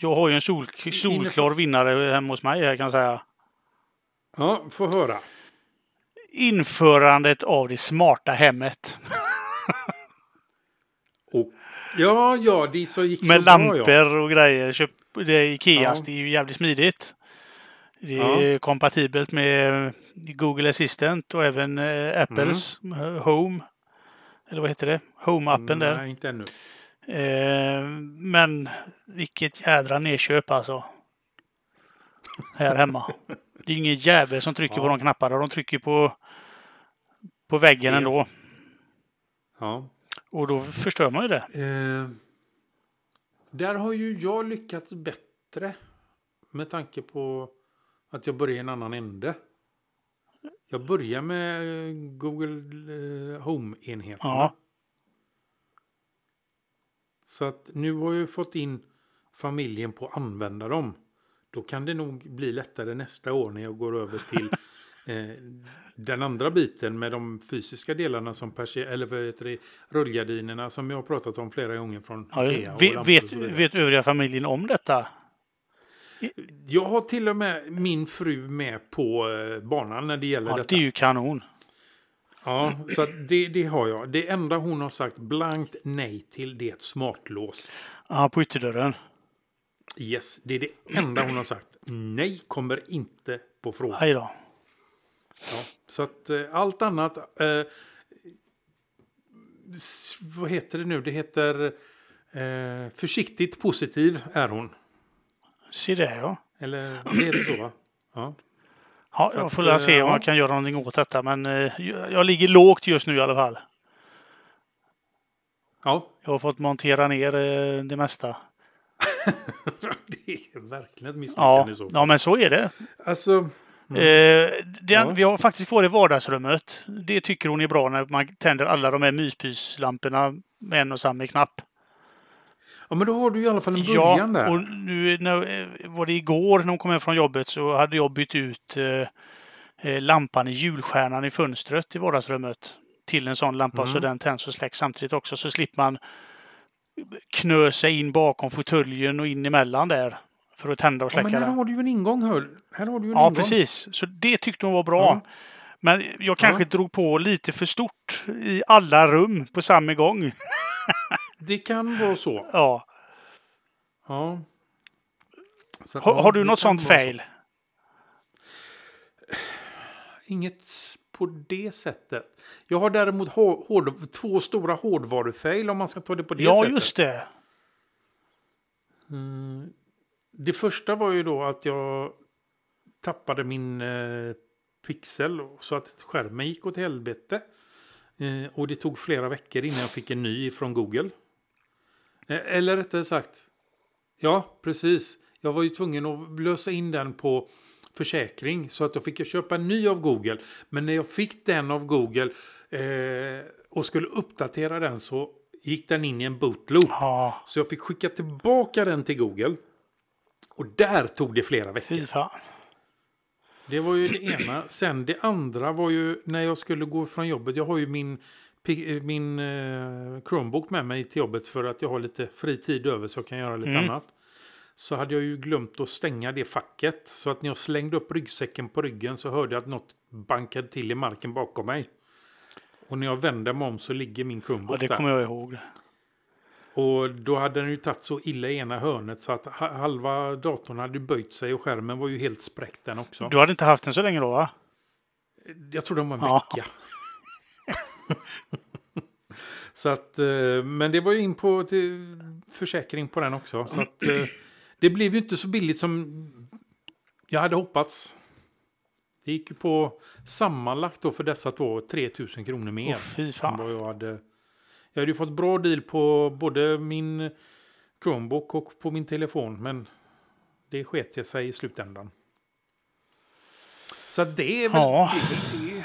Jag har ju en sol, solklar vinnare hemma hos mig här kan jag säga. Ja, få höra. Införandet av det smarta hemmet. Och, ja, ja, det så gick Med så bra, lampor ja. och grejer. Köp, det är Ikeas, Ja. det är ju jävligt smidigt. Det är kompatibelt med Google Assistant och även eh, Apples eh, Home. Eller vad heter det? Home-appen där. Nej, inte ännu. Eh, men vilket jädra nedköp alltså. Här hemma. Det är ingen jävel som trycker Ja. på de knapparna. De trycker på, på väggen ändå. Ja. Och då förstör man ju det. Eh, där har ju jag lyckats bättre med tanke på att jag börjar i en annan ände. Jag börjar med Google eh, Home-enheterna. Ja. Så att nu har jag fått in familjen på att använda dem. Då kan det nog bli lättare nästa år när jag går över till eh, den andra biten med de fysiska delarna som persi- eller vad heter det, rullgardinerna som jag har pratat om flera gånger från Ja, Ikea och vet, vet, vet övriga familjen om detta? Jag har till och med min fru med på eh, banan när det gäller Ja, detta. det är ju kanon. Ja, så det, det har jag. Det enda hon har sagt blankt nej till det är ett smartlås. Ja, på ytterdörren. Yes, det är det enda hon har sagt. Nej, kommer inte på fråga. Aj då. Ja, så att eh, allt annat... Eh, vad heter det nu? Det heter eh, försiktigt positiv är hon. Se det ja. Eller det heter så va? Ja. Ja, jag att, får väl se eh, om ja. jag kan göra någonting åt detta. Men eh, jag ligger lågt just nu i alla fall. ja, Jag har fått montera ner eh, det mesta. det är verkligen ett Ja, misslyckande så fall. ja men så är det. Alltså, Eh, den, Ja. Vi har faktiskt kvar i vardagsrummet. Det tycker hon är bra när man tänder alla de här myspyslamporna med en och samma knapp. Ja, men då har du i alla fall en Ja, början där. och nu när, eh, var det igår när hon kom hem från jobbet så hade jag bytt ut eh, eh, lampan i julstjärnan i fönstret i vardagsrummet till en sån lampa Mm. så den tänds och släcks samtidigt också så slipper man knö sig in bakom fåtöljen och in emellan där för att tända och Ja, släcka men här den. har du ju en ingång, hör. Här har du en Ja, ingång. precis. Så det tyckte hon var bra. Ja. Men jag kanske drog på lite för stort i alla rum på samma gång. Det kan vara så. Ja. Ja. Så Har, ja, har du något sånt vara så. fail? Inget på det sättet. Jag har däremot hår, hård, två stora hårdvarufail om man ska ta det på det Ja, sättet. just det. Mm. Det första var ju då att jag tappade min eh, pixel så att skärmen gick åt helvete. Eh, och det tog flera veckor innan jag fick en ny från Google. Eh, eller rättare sagt, ja precis. Jag var ju tvungen att lösa in den på försäkring så att då fick jag köpa en ny av Google. Men när jag fick den av Google eh, och skulle uppdatera den så gick den in i en bootloop. Ja, Så jag fick skicka tillbaka den till Google. Och där tog det flera veckor. fy fan. Det var ju det ena. Sen det andra var ju när jag skulle gå från jobbet. Jag har ju min min eh, Chromebook med mig till jobbet för att jag har lite fri tid över så jag kan göra lite Mm. annat. Så hade jag ju glömt att stänga det facket. Så att när jag slängde upp ryggsäcken på ryggen så hörde jag att något bankade till i marken bakom mig. Och när jag vände mig om så ligger min Ja, Chromebook det där. kommer jag ihåg. Och då hade den ju tagit så illa i ena hörnet så att ha- halva datorn hade böjt sig och skärmen var ju helt spräckt den också. Du hade inte haft den så länge då va? Jag tror den var en Ja. vecka. så att, eh, men det var ju in på till försäkring på den också. Så att, eh, det blev ju inte så billigt som jag hade hoppats. Det gick ju på sammanlagt då för dessa två 3000 kronor mer. Åh, fy fan. jag hade. Jag hade ju fått bra deal på både min Chromebook och på min telefon. Men det sket sig i slutändan. Så det är väl Ja. det, det.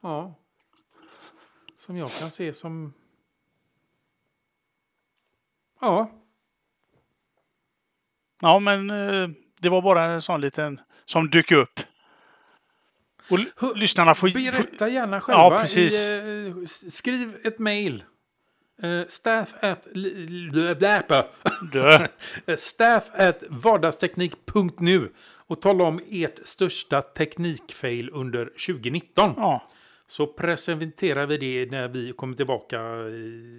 Ja. Som jag kan se som... Ja. Ja, men eh, det var bara en sån liten som dök upp. Och lyssnarna får... Berätta gärna själva. Ja, precis. I, eh, skriv ett mejl. Uh, staff at... Eh, staff at vardagsteknik.nu och tala om ert största teknikfail under 2019. Ja, Så presenterar vi det när vi kommer tillbaka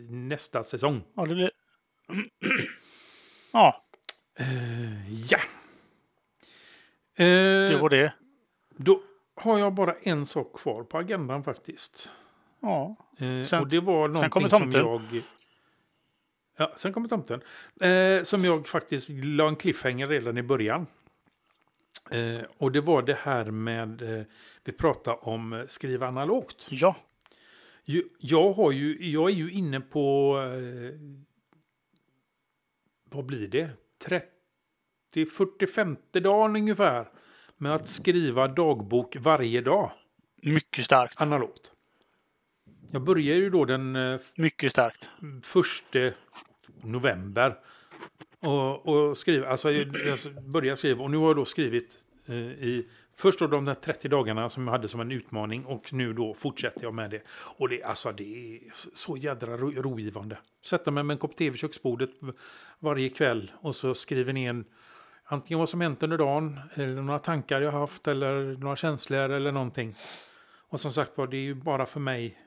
nästa säsong. ja, det blir... Ja, Ja! Eh, det var det. Då har jag bara en sak kvar på agendan faktiskt. Ja, Eh, Sen- och det var någonting som jag... Ja, sen kommer tomten. Eh, som jag faktiskt la en cliffhanger redan i början. Eh, och det var det här med... Eh, vi pratade om eh, skriva analogt. ja. Jag, har ju, jag är ju inne på... Eh, vad blir det? 30, 45 dagen ungefär. Med att skriva dagbok varje dag. Mycket starkt. Analogt. Jag börjar ju då den eh, Mycket starkt. första november. Och, och skriva, alltså jag jag började skriva och nu har jag då skrivit eh, i först då de där 30 dagarna som jag hade som en utmaning och nu då fortsätter jag med det. Och det, alltså, det är så jädra ro, rogivande. Sätta mig med en kopp te vid köksbordet varje kväll och så skriver ner en, antingen vad som hänt under dagen eller några tankar jag haft eller några känslor eller någonting. Och som sagt var, det är ju bara för mig,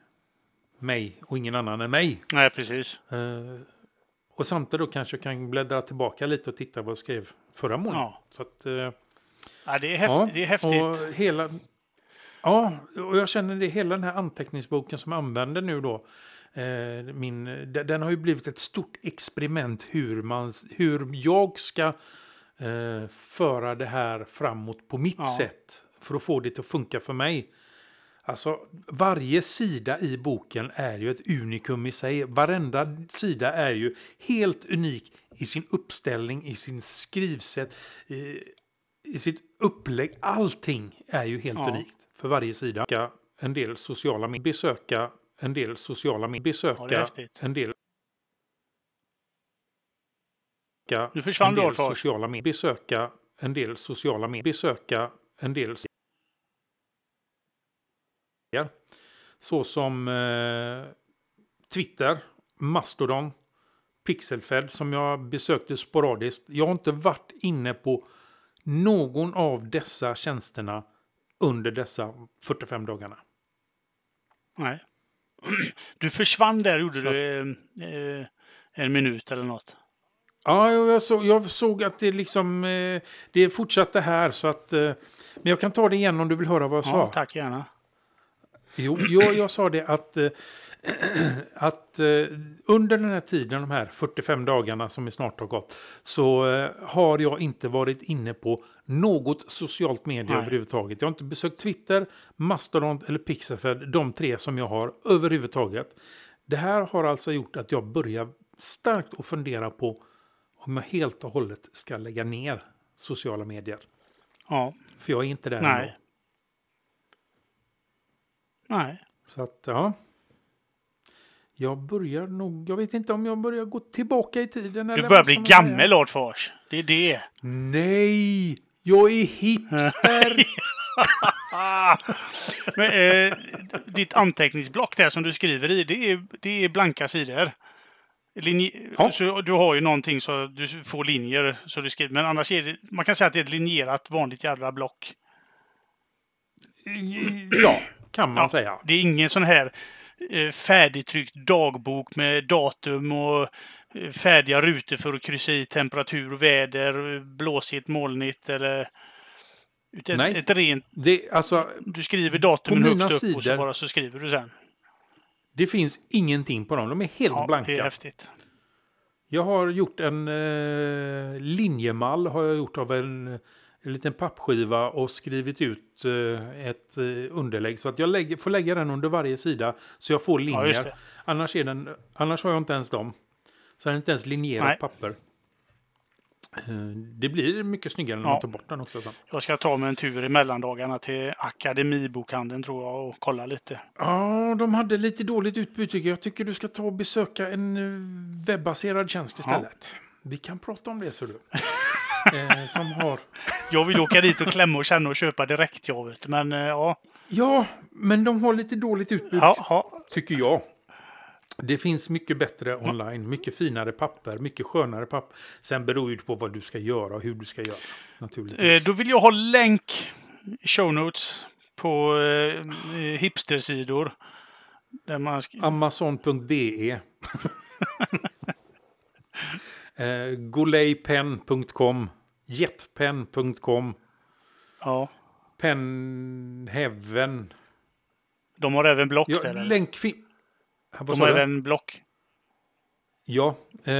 mig och ingen annan än mig. Nej, precis. Eh, och samtidigt då kanske jag kan bläddra tillbaka lite och titta vad jag skrev förra månaden. Ja. Så att, eh, Ja, det är häftigt. det är häftigt. Och hela, ja, och jag känner det hela den här anteckningsboken som jag använder nu då. Eh, min, de- den har ju blivit ett stort experiment hur, man, hur jag ska eh, föra det här framåt på mitt Ja. sätt. För att få det att funka för mig. Alltså, varje sida i boken är ju ett unikum i sig. Varenda sida är ju helt unik i sin uppställning, i sin skrivsätt, i, i sitt upplägg. Allting är ju helt Ja. unikt för varje sida. En del sociala medier. Besöka en del sociala medier. Ja, Besöka häftigt. en del Nu försvann en du, del sociala medier. Besöka en del sociala medier. Besöka en del så som eh, Twitter, Mastodon, Pixelfed som jag besökte sporadiskt. Jag har inte varit inne på någon av dessa tjänsterna under dessa 45 dagarna. Nej. Du försvann där, gjorde Så- du eh, en minut eller något. Ja, jag jag såg, jag såg att det liksom eh, det fortsatte här så att eh, men jag kan ta det igen om du vill höra vad jag Ja, sa. tack gärna. Jo, jag, jag sa det att, eh, att eh, under den här tiden, de här 45 dagarna som vi snart har gått, så eh, har jag inte varit inne på något socialt medie Nej. överhuvudtaget. Jag har inte besökt Twitter, Mastodon eller Pixelfed, de tre som jag har överhuvudtaget. Det här har alltså gjort att jag börjar starkt att fundera på om jag helt och hållet ska lägga ner sociala medier. Ja. För jag är inte där Nej. ändå. Nej. Så att, ja. Jag börjar nog, jag vet inte om jag börjar gå tillbaka i tiden. Du eller börjar bli säga. gammel, Adfors. Det är det. Nej, jag är hipster. Men, eh, ditt anteckningsblock där som du skriver i, det är, det är blanka sidor. Linje, Ja. så du har ju någonting så du får linjer så du skriver. Men annars är det, man kan säga att det är ett linjerat vanligt jävla block. Ja, kan man Ja. säga. Det är ingen sån här eh, färdigtryckt dagbok med datum och eh, färdiga rutor för att kryssa i temperatur, väder, eh, blåsigt, molnigt eller... Utan Nej. ett rent... Det, alltså, Du skriver datumen högst upp och så sidor- bara så skriver du sen. det finns ingenting på dem. De är helt Ja, blanka. det är häftigt. Jag har gjort en eh, linjemall har jag gjort av en, en liten pappskiva och skrivit ut eh, ett eh, underlägg. Så att jag lägger, får lägga den under varje sida så jag får Ja, linjer. det. annars, är den, annars har jag inte ens dem. Så den är inte ens linjerat Nej. papper. Eh, det blir mycket snyggare när Ja. man tar bort den också. Sen. Jag ska ta mig en tur i mellandagarna till Akademibokhandeln tror jag och kolla lite. Ja, de hade lite dåligt utbud tycker jag. Jag tycker du ska ta och besöka en webbaserad tjänst istället. Vi kan prata om det, så du. eh, som har... Jag vill åka dit och klämma och känna och köpa direkt, jag vet. Men eh, ja, Ja, men de har lite dåligt utbud, ja, ja. tycker jag. Det finns mycket bättre online, mycket finare papper, mycket skönare papper. Sen beror det på vad du ska göra och hur du ska göra. Naturligtvis. Eh, Då vill jag ha länk, show notes, på eh, hipstersidor. Amazon.de eh, Golaypen.com Jetpen.com ja, Penheaven de har även block ja, där. eller? länk fin- Ja, vad De har även block. Ja, eh,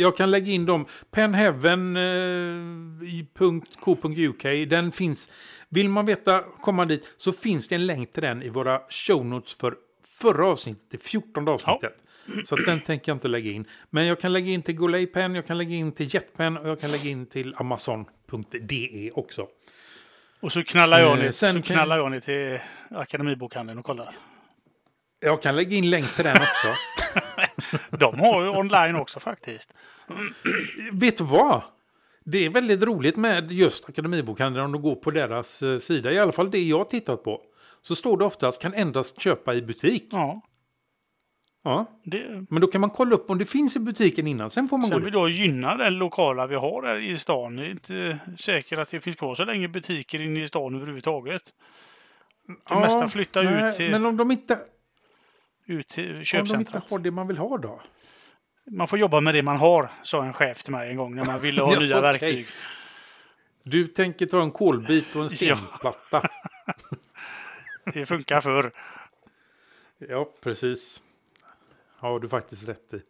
jag kan lägga in dem. Penheaven.co.uk, den finns. Vill man veta, komma dit, så finns det en länk till den i våra show notes för förra avsnittet, det 14 avsnittet. Så att den tänker jag inte lägga in. Men jag kan lägga in till Golaypen, jag kan lägga in till Jetpen och jag kan lägga in till Amazon.de också. Och så knallar jag Eh, ner, sen så knallar jag ner till Akademibokhandeln och kollar. Jag kan lägga in länk till den också. De har ju online också faktiskt. Vet du vad? Det är väldigt roligt med just Akademibokhandeln om du går på deras eh, sida. I alla fall det jag tittat på. Så står det oftast kan endast köpa i butik. Ja, Ja. det, Men då kan man kolla upp om det finns i butiken innan. Sen får man Sen gå vill jag gynna den lokala vi har här i stan. Det är inte säkert att det finns kvar så länge butiker inne i stan överhuvudtaget. Det Ja, mesta flyttar nej, ut till, Men om de inte, ut till om de inte köpcentret. har det man vill ha då? Man får jobba med det man har, sa en chef till mig en gång när man ville ha Ja, nya okej. verktyg. Du tänker ta en kolbit och en stenplatta. Det funkar förr. ja, precis. Har du faktiskt rätt i.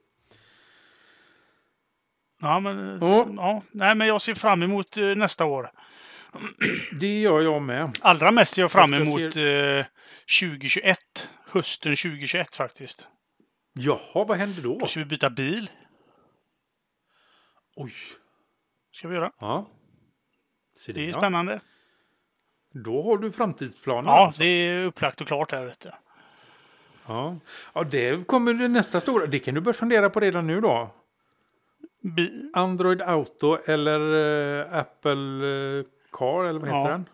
Ja, men, Ja. ja. Nej, men jag ser fram emot eh, nästa år. Det gör jag med. Allra mest ser jag fram emot eh, 2021. Hösten 2021 faktiskt. Jaha, vad händer då? Då ska vi byta bil. Oj. Ska vi göra. Ja. Se Det är ja. spännande. Då har du framtidsplaner. Ja, alltså. det är upplagt och klart här. Vet du. Ja. ja, det kommer det nästa stora. Det kan du börja fundera på redan nu då. Bi- Android Auto eller eh, Apple eh, Car eller vad heter Ja. den?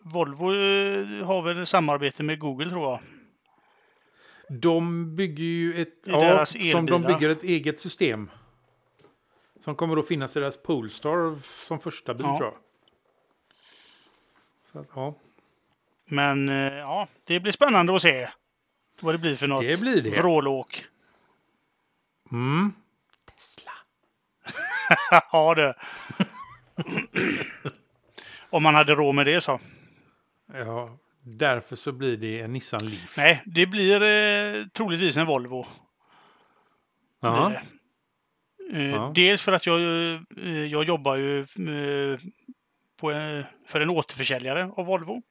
Volvo eh, har väl samarbete med Google tror jag. De bygger ju ett... Deras som de bygger ett eget system. Som kommer att finnas i deras Polestar som första bil Ja. tror jag. Så att, ja, Men eh, ja, det blir spännande att se vad det blir för något det blir det. vrålåk. Mm. Tesla. ja, det. Om man hade råd med det så. Ja, därför så blir det en Nissan Leaf. Nej, det blir eh, troligtvis en Volvo. Ja. det. Eh, Ja. Dels för att jag, eh, jag jobbar ju eh, på en, för en återförsäljare av Volvo.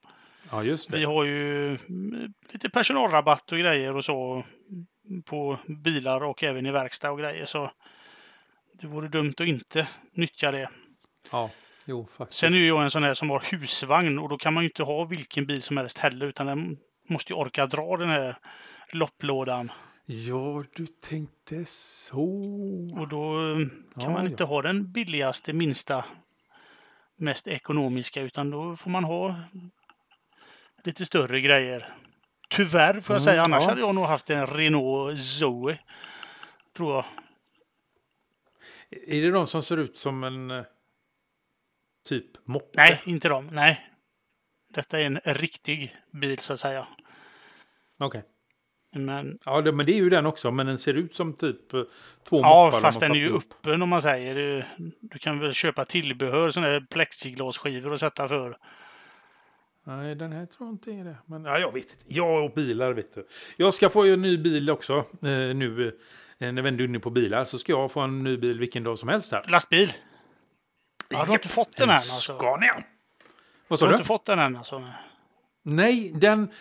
Ja, just Vi det. har ju mm, lite personalrabatt och grejer och så på bilar och även i verkstad och grejer. Så det vore dumt att inte nyttja det. Ja, jo, faktiskt. Sen är jag en sån här som har husvagn och då kan man ju inte ha vilken bil som helst heller utan den måste ju orka dra den här lopplådan. Ja, du tänkte så. Och då eh, kan Ja, man ja. inte ha den billigaste, minsta, mest ekonomiska utan då får man ha lite större grejer. Tyvärr får jag Mm, säga, annars ja. hade jag nog haft en Renault Zoe. Tror jag. Är det de som ser ut som en eh, typ moppe? Nej, inte de. Nej. Detta är en riktig bil så att säga. Okej. Men Ja, det, men det är ju den också, men den ser ut som typ eh, två ja, moppar. de fast den är ju öppen om man säger. Du, du kan väl köpa tillbehör, sådana här plexiglasskivor och sätta för. Nej, den här tror jag inte är det. Men ja, jag vet inte. Jag och bilar, vet du. Jag ska få en ny bil också. Eh, nu eh, när vi ändå är inne på bilar så ska jag få en ny bil vilken dag som helst här. Lastbil. Ja, du har inte fått den än alltså? Scania. Vad Du sa har du? inte fått den än alltså? Nej, den...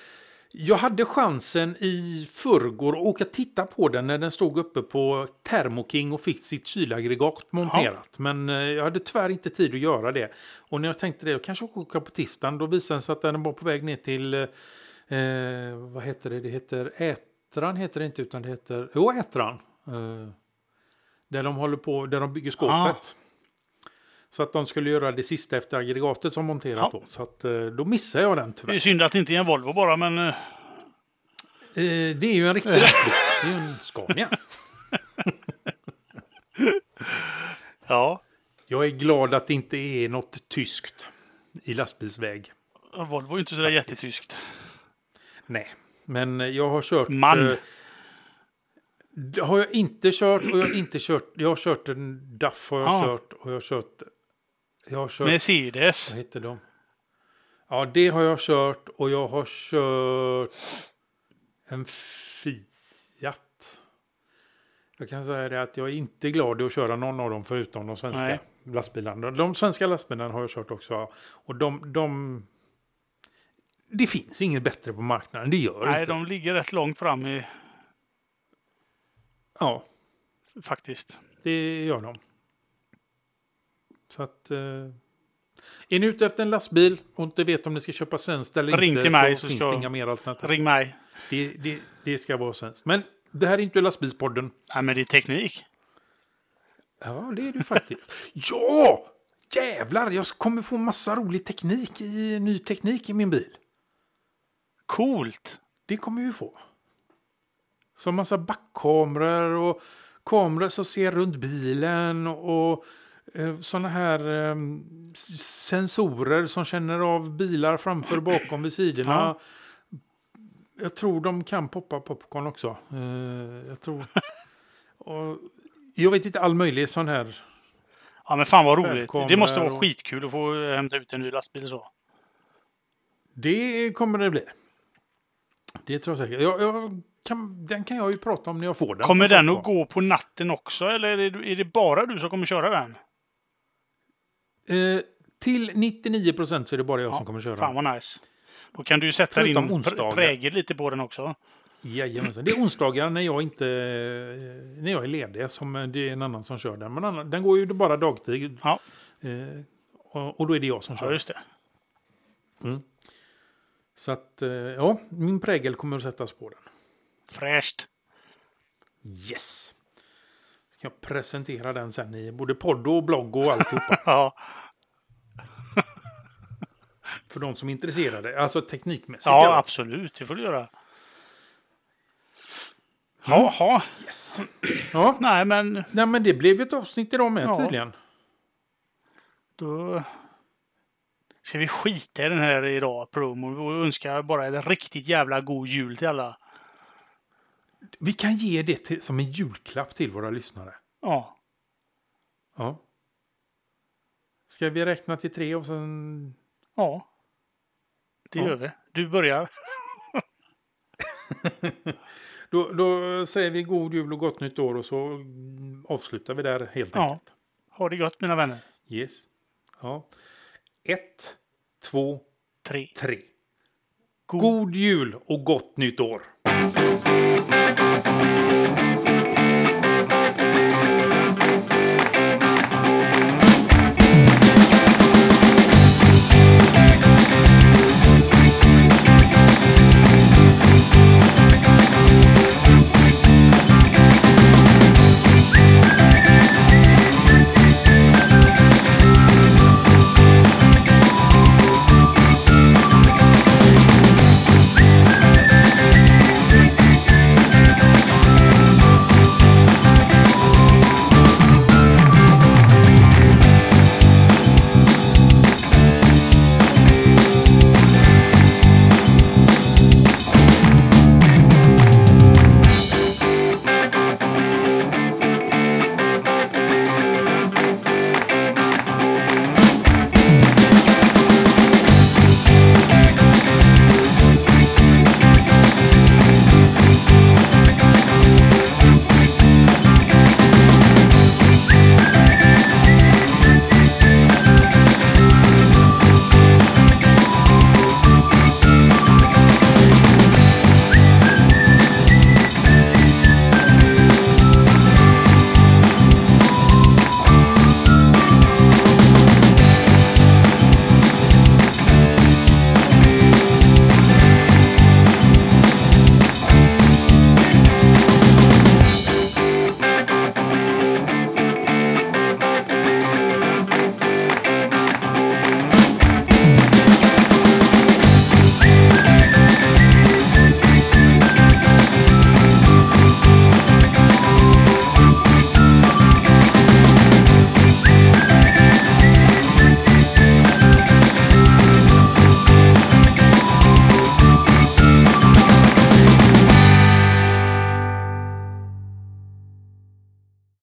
Jag hade chansen i förrgår att åka titta på den när den stod uppe på Thermo King och fick sitt kylaggregat monterat. Men eh, jag hade tyvärr inte tid att göra det. Och när jag tänkte det, jag kanske åka på tisdagen, då visade det sig att den var på väg ner till... Eh, eh, vad heter det? Det heter Ätran, heter det inte, utan det heter... Jo, Ätran. Eh, där de håller på, där de bygger skåpet. Så att de skulle göra det sista efter aggregatet som monterat Ja. på. Så att eh, då missade jag den Det tyvärr. är synd att det inte är en Volvo bara, men eh, Eh, det är ju en riktig lastbil. Det är ju en Scania. ja. Jag är glad att det inte är något tyskt i lastbilsväg. Volvo är ju inte sådär jättetyskt. Nej, men jag har kört... Man. eh, det har jag inte kört och jag har inte kört... Jag har kört en DAF har jag Ja. kört och jag har kört... Jag har kört... Mercedes. Vad heter de? Ja, det har jag kört och jag har kört en Fiat. Jag kan säga det att jag är inte glad i att köra någon av dem förutom de svenska Nej. lastbilarna. De svenska lastbilarna har jag kört också. Och de, de... Det finns inget bättre på marknaden, det gör Nej, inte. de ligger rätt långt fram i, Ja, faktiskt. det gör de. Så att... Eh... Är ni ute efter en lastbil och inte vet om ni ska köpa svenskt eller Ring inte till mig så, så finns ska- det inga mer alternativ. Ring mig. Det, det, det ska vara svenskt. Men det här är inte lastbilspodden. Nej, men det är teknik. Ja, det är det faktiskt. ja! Jävlar, jag kommer få massa rolig teknik i ny teknik i min bil. Coolt! Det kommer vi få. Så massa backkameror och kameror som ser runt bilen och sådana här eh, s- sensorer som känner av bilar framför och bakom vid sidorna. Ja. Jag tror de kan poppa popcorn också. Eh, jag tror... och jag vet inte all möjlig sån här... Ja, men fan vad roligt. Det måste vara och- skitkul att få hämta ut en ny lastbil så. Det kommer det bli. Det tror jag säkert. Jag, jag kan, den kan jag ju prata om när jag får den. Kommer den att gå på natten också, eller är det, är det bara du som kommer köra den? Eh, till 99 procent så är det bara jag som kommer köra. Fan vad nice. Då kan du sätta Förutom din onsdagar. prägel lite på den också. Jajamensan. Det är onsdagar när jag inte eh, när jag är ledig som det är en annan som kör den. Men annan, den går ju bara dagtid. Ja. Eh, och, och då är det jag som Ja, kör. just det. Så att eh, ja, min prägel kommer att sättas på den. Fräscht. Yes! Ska jag presentera den sen i både podd och blogg och alltihopa. Ja, för de som är intresserade. Alltså teknikmässigt. ja ja. absolut. Det får du göra. Jaha. Yes. ja. Nej, men Nej, men det blev ett avsnitt idag med Ja. tydligen. då ska vi skita i den här idag, promon, och önska bara en riktigt jävla god jul till alla. Vi kan ge det till, som en julklapp till våra lyssnare. Ja, Ja. Ska vi räkna till tre och sen... ja. Det Ja. gör vi. Du börjar. Då, då säger vi god jul och gott nytt år och så avslutar vi där helt Ja. enkelt. Ha det gott mina vänner. Yes. Ja. Ett, två, Tre. tre. God God jul och gott nytt år!